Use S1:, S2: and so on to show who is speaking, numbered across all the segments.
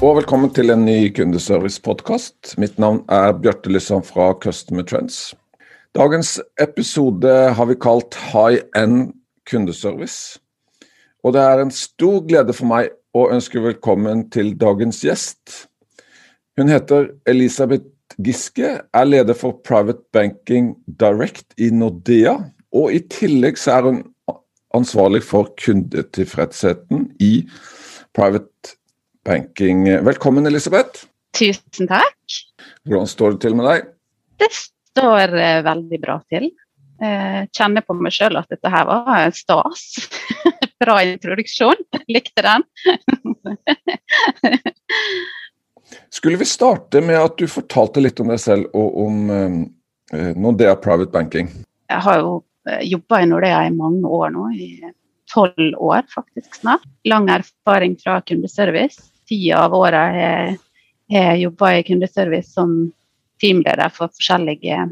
S1: og velkommen til en ny kundeservice-podkast. Mitt navn er Bjarte Lysand fra Customer Trends. Dagens episode har vi kalt High End kundeservice. Og det er en stor glede for meg å ønske velkommen til dagens gjest. Hun heter Elisabeth Giske, er leder for Private Banking Direct i Nordea. Og i tillegg så er hun ansvarlig for kundetilfredsheten i Private Banking. Velkommen, Elisabeth.
S2: Tusen takk.
S1: Hvordan står det til med deg?
S2: Det står uh, veldig bra til. Uh, kjenner på meg sjøl at dette her var stas. bra introduksjon. Likte den.
S1: Skulle vi starte med at du fortalte litt om deg selv og om uh, Nordea Private Banking?
S2: Jeg har jo jobba i Nordea i mange år nå. i tolv år faktisk snart. Lang erfaring fra kundeservice. Ti av året har jeg jobba i kundeservice som teamleder for forskjellige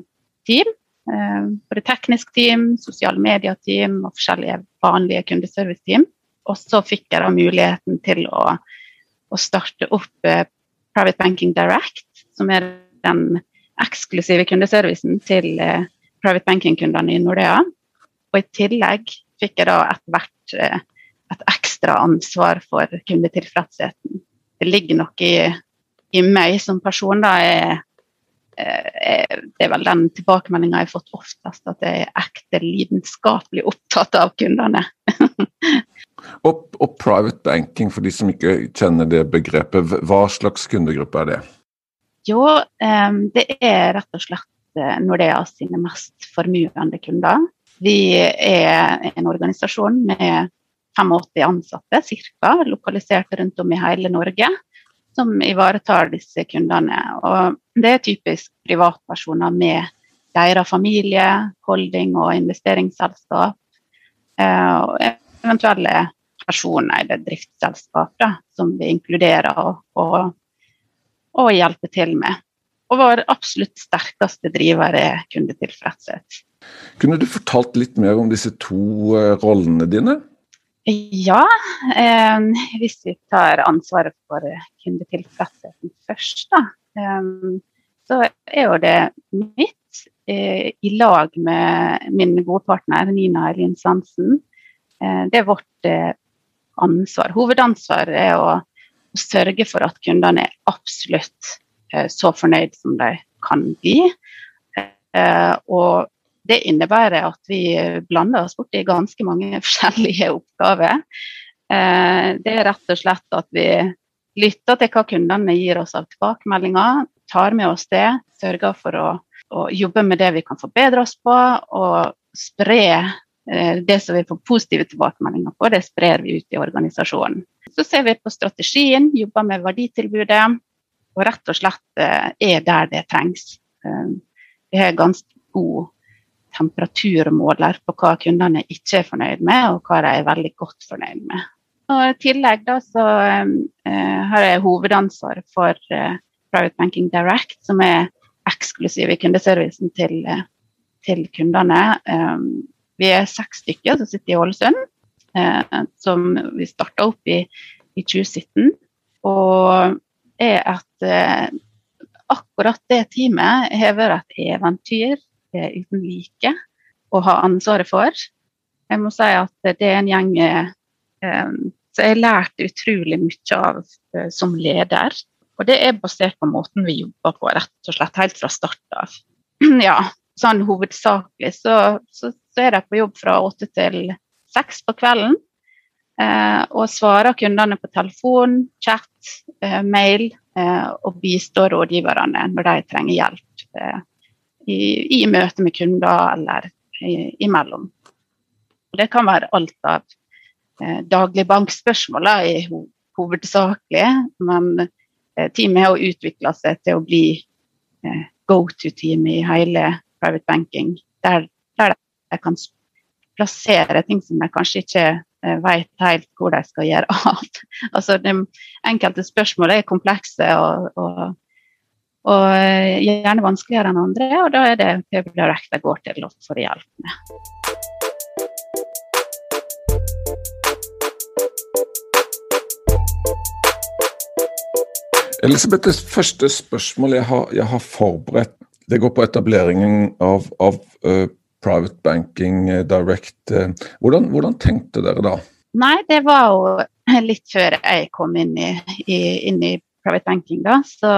S2: team. Både teknisk team, sosiale medier-team og forskjellige vanlige kundeservice-team. Og så fikk jeg da muligheten til å, å starte opp Private Banking Direct, som er den eksklusive kundeservicen til private banking-kundene i Nordea. Og i tillegg fikk jeg da etter hvert et ekstra ansvar for kundetilfredsheten. Det ligger noe i, i meg som person. da er, er, Det er vel den tilbakemeldinga jeg har fått oftest, at jeg er ekte lidenskapelig opptatt av kundene.
S1: og, og, private banking, for de som ikke kjenner det begrepet, hva slags kundegruppe er det?
S2: Jo, det er rett og slett Nordea sine mest formuende kunder. Vi er en organisasjon med 85 ansatte cirka, lokalisert rundt om i hele Norge, som ivaretar disse kundene. Og det er typisk privatpersoner med deres familie, holding og investeringsselskap. Og eventuelle personer eller driftsselskap da, som vi inkluderer og, og, og hjelper til med. Og vår absolutt sterkeste driver er kundetilfredshet.
S1: Kunne du fortalt litt mer om disse to rollene dine?
S2: Ja, eh, hvis vi tar ansvaret for kundetilfredsheten først, da. Eh, så er jo det mitt, eh, i lag med min gode partner Nina Elin Sansen. det er vårt ansvar. Hovedansvar er å, å sørge for at kundene er absolutt så fornøyd som de kan bli. og det innebærer at vi blander oss borti ganske mange forskjellige oppgaver. Det er rett og slett at vi lytter til hva kundene gir oss av tilbakemeldinger, tar med oss det, sørger for å, å jobbe med det vi kan forbedre oss på, og spre det som vi får positive tilbakemeldinger på, det sprer vi ut i organisasjonen. Så ser vi på strategien, jobber med verditilbudet, og rett og slett er der det trengs. Vi har ganske god temperaturmåler på hva kundene ikke er fornøyd med, og hva de er veldig godt fornøyd med. Og I tillegg da, så uh, har jeg hovedansvar for uh, Private Banking Direct, som er eksklusiv i kundeservicen til, uh, til kundene. Um, vi er seks stykker som sitter i Ålesund, som vi starta opp i, i 2017. Og er at akkurat det teamet har vært et eventyr uten like å ha ansvaret for. Jeg må si at det er en gjeng eh, som jeg lærte utrolig mye av eh, som leder. Og det er basert på måten vi jobber på, rett og slett helt fra start av. ja, sånn hovedsakelig så, så, så, er de på jobb fra åtte til seks på kvelden. Eh, og svarer kundene på telefon, chat, eh, mail eh, og bistår rådgiverne når de trenger hjelp eh, i, i møte med kunder eller i, imellom. Det kan være alt av eh, dagligbankspørsmål i ho hovedsakelig, men eh, teamet har utvikla seg til å bli eh, go to-team i hele private banking, der, der de kan plassere ting som de kanskje ikke uh, vet helt hvor de skal gjøre av. altså, de enkelte spørsmål er komplekse og, og, og uh, gjerne vanskeligere enn andre, og da er det Pøbel Direct de går til å få hjelp med.
S1: det første spørsmålet jeg har, jeg har, forberedt, det går på etableringen av, av uh, private banking uh, direct. Hvordan, hvordan, tenkte dere da?
S2: Nei, det var jo litt før jeg kom inn i, i, inn i private banking. da, så,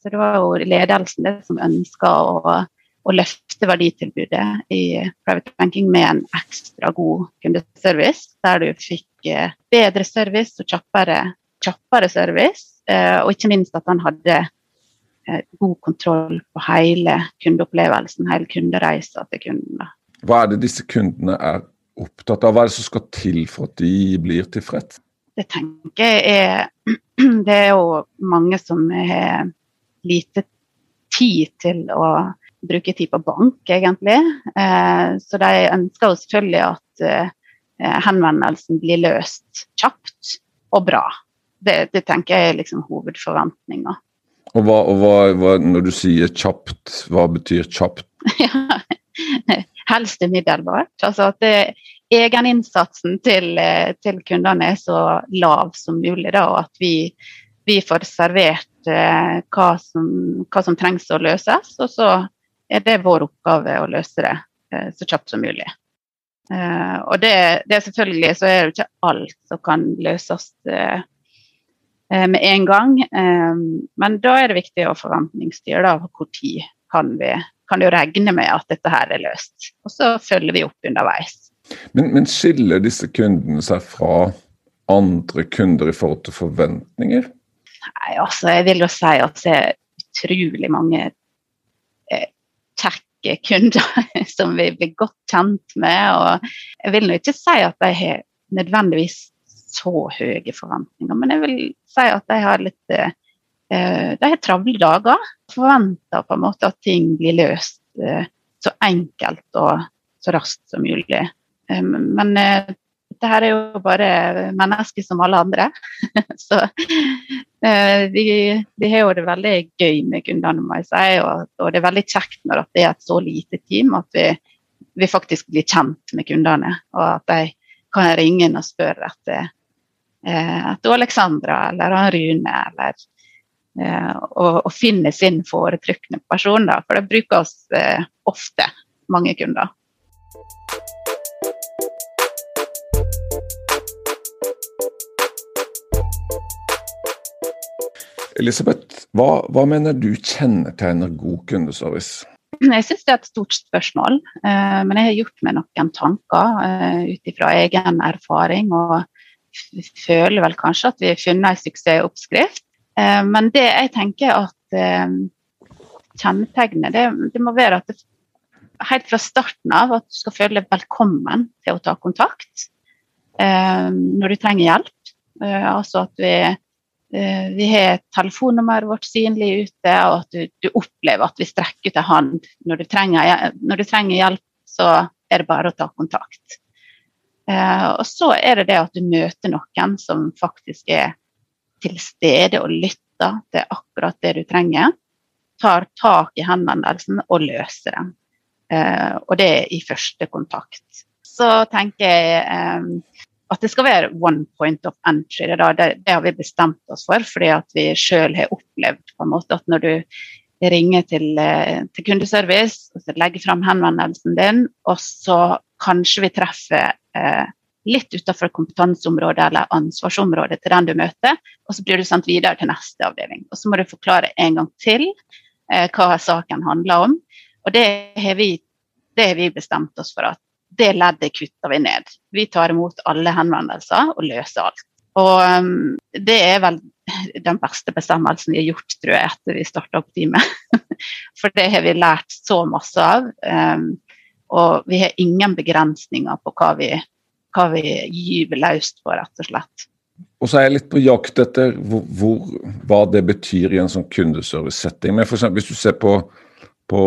S2: så, det var jo ledelsen det som ønska å, å, løfte verditilbudet i private banking med en ekstra god kundeservice, der du fikk bedre service og kjappere, kjappere service Eh, og ikke minst at han hadde eh, god kontroll på hele kundeopplevelsen, hele kundereisa til kunden.
S1: Hva er det disse kundene er opptatt av? Hva er det som skal til for at de blir tilfreds?
S2: Det tenker jeg er Det er jo mange som har lite tid til å bruke tid på bank, egentlig. Eh, så de ønsker jo selvfølgelig at henvendelsen blir løst kjapt og bra det, det, tenker jeg er liksom hovedforventninga.
S1: Og, hva, og hva, hva, når du sier kjapt, hva betyr kjapt?
S2: Helst umiddelbart. Altså at det, egeninnsatsen til, til, kundene er så lav som mulig, da, og at vi, vi får servert eh, hva, som, hva, som, trengs å løses. Og så er det vår oppgave å løse det eh, så kjapt som mulig. Eh, og det, det selvfølgelig så er det ikke alt som kan løses eh, Eh, med en gang. Eh, men da er det viktig å forventningsstyre da, hvor tid kan vi kan jo regne med at dette her er løst. Og så følger vi opp underveis.
S1: Men, men skiller disse kundene seg fra andre kunder i forhold til forventninger?
S2: Nei, altså jeg vil jo si at det er utrolig mange eh, tech-kunder som vi blir godt kjent med. Og jeg vil nå ikke si at de har nødvendigvis så høye forventninger. Men jeg vil si at de har litt eh, de har travle dager. Forventer på en måte at ting blir løst eh, så enkelt og så raskt som mulig. Eh, men det dette her er jo bare mennesker som alle andre. så de, vi, vi, har jo det veldig gøy med kundene, må jeg si. Og, og, det er veldig kjekt når det er et så lite team at vi, vi faktisk blir kjent med kundene. Og at de kan ringe inn og spørre etter etter Alexandra eller Rune eller eh, og, og finne sin foretrukne person. Da, for det bruker oss eh, ofte, mange kunder.
S1: Elisabeth, hva, hva, mener du kjennetegner god kundeservice?
S2: Jeg syns det er et stort spørsmål, men jeg har gjort meg noen tanker ut ifra egen erfaring. og føler vel kanskje at vi har funnet en suksessoppskrift. Eh, men det jeg tenker at eh, kjennetegnet, det, det, må være at det, helt fra starten av at du skal føle deg velkommen til å ta kontakt eh, når du trenger hjelp. altså at vi, vi har telefonnummeret vårt synlig ute, og at du, du, opplever at vi strekker ut en hånd når du, trenger, når du trenger hjelp, så er det bare å ta kontakt. Eh, og så er det det at du møter noen som faktisk er til stede og lytter til akkurat det du trenger. Tar tak i henvendelsen og løser den. Eh, og det er i første kontakt. Så tenker jeg eh, at det skal være one point of entry. Det, det, det har vi bestemt oss for, fordi at vi sjøl har opplevd på en måte at når du ringer til, til kundeservice og så legger fram henvendelsen din, og så kanskje vi treffer eh, litt utenfor kompetanseområdet eller ansvarsområdet til den du møter, og så blir du sendt videre til neste avdeling. Og så må du forklare en gang til eh, hva saken handler om. Og det har, vi, det har vi bestemt oss for at det leddet kutter vi ned. Vi tar imot alle henvendelser og løser alt. Og um, det er vel den beste bestemmelsen vi har gjort, tror jeg, etter vi starta opp teamet. For det har vi lært så masse av. Um, og vi har ingen begrensninger på hva vi, hva vi gyver løst på, rett og slett.
S1: Og så er jeg litt på jakt etter hvor, hvor, hva det betyr i en sånn kundeservice-setting. Men for eksempel, hvis du ser på, på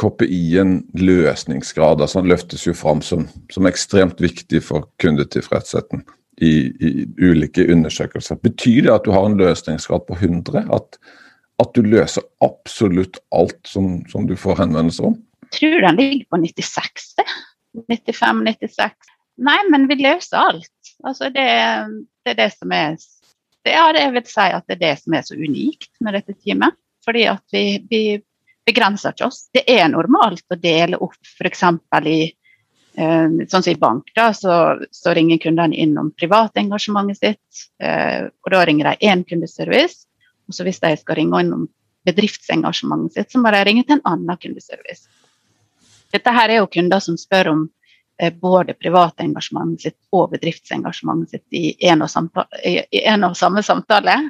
S1: KPI-en løsningsgrad. altså Den løftes jo fram som, som ekstremt viktig for kundetilfredsheten i, i, ulike undersøkelser. Betyr det at du har en løsningsgrad på 100? At, at du løser absolutt alt som, som du får henvendelser om?
S2: Jeg tror den ligger på 96. 95-96. Nei, men vi løser alt. Altså det, det, er det som er det, Ja, det vil si at det er det som er så unikt med dette teamet. Fordi at vi, vi begrenser ikke oss. Det er normalt å dele opp f.eks. i eh, Sånn som i bank, da, så, så ringer kundene inn om privatengasjementet sitt. Eh, og da ringer de én kundeservice. Og så hvis de skal ringe inn om bedriftsengasjementet sitt, så må de ringe til en annen kundeservice. Dette her er jo kunder som spør om eh, både private engasjementet sitt og bedriftsengasjementet sitt i en og, samtale, i en og samme samtale.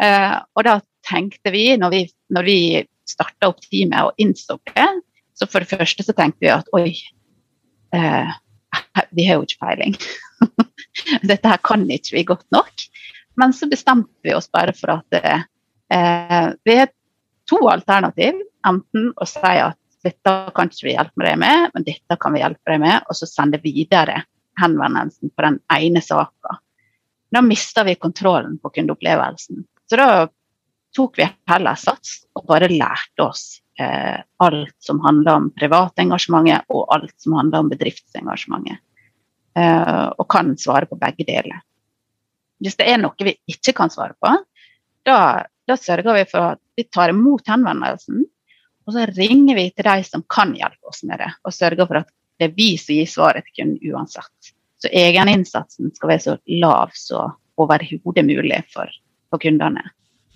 S2: Og da tenkte vi, når vi, når vi starta opp teamet og innså det, så for det første så tenkte vi at oi, eh, vi har jo ikke peiling. Dette her kan ikke vi godt nok. Men så bestemte vi oss bare for at eh, vi har to alternativ. Enten å si at dette kan ikke vi hjelpe deg med, men dette kan vi hjelpe deg med, og så sende videre henvendelsen på den ene saka. Da mister vi kontrollen på kundeopplevelsen. Så da tok vi heller sats og bare lærte oss eh, alt som handler om privatengasjementet og alt som handler om bedriftsengasjementet. Eh, og kan svare på begge deler. Hvis det er noe vi ikke kan svare på, da, da sørger vi for at vi tar imot henvendelsen og så ringer vi til de som kan hjelpe oss med det, og sørger for at det er vi som gir svaret til kunden uansett. Så egeninnsatsen skal være så lav som overhodet mulig for, for, kundene.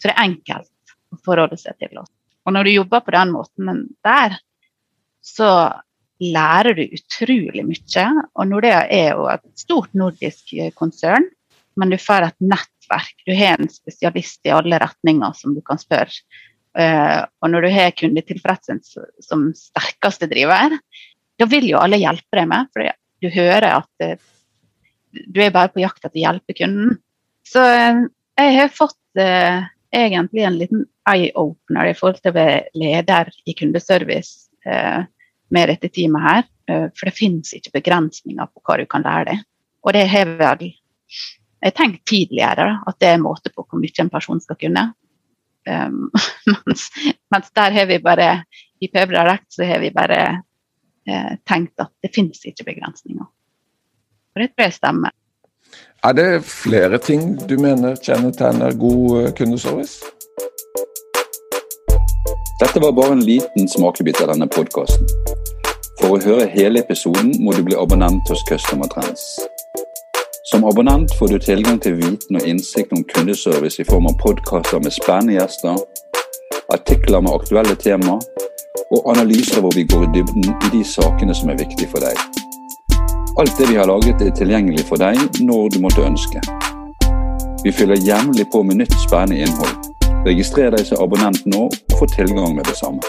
S2: Så det er enkelt å forholde seg til oss. Og når du jobber på den måten der, så lærer du utrolig mye. Og Nordea er jo et stort nordisk konsern, men du får et nettverk. Du har en spesialist i alle retninger som du kan spørre Uh, og når du har kundetilfredshet som sterkeste driver, da vil jo alle hjelpe deg med. For du hører at uh, du er bare på jakt etter å hjelpe kunden. Så jeg har fått egentlig en liten eye-opener i forhold til å være leder i kundeservice med dette teamet her. for det finnes ikke begrensninger på hva du kan lære deg. Og det har vel jeg tenkte tidligere at det er en måte på hvor mye en person skal kunne. Um, mens, mens, der har vi bare I PB Direct så har vi bare eh, tenkt at det finnes ikke begrensninger. Og det tror jeg stemmer.
S1: Er det flere ting du mener kjennetegner god eh, kundeservice?
S3: Dette var bare en liten smakebit av denne podkasten. For å høre hele episoden må du bli abonnent hos Customer Trends. Som abonnent får du tilgang til viten og innsikt om kundeservice i form av podkaster med spennende gjester, artikler med aktuelle tema og analyser hvor vi går i dybden i de sakene som er viktige for deg. Alt det vi har laget er tilgjengelig for deg når du måtte ønske. Vi fyller jevnlig på med nytt spennende innhold. Registrer deg som abonnent nå og få tilgang med det samme.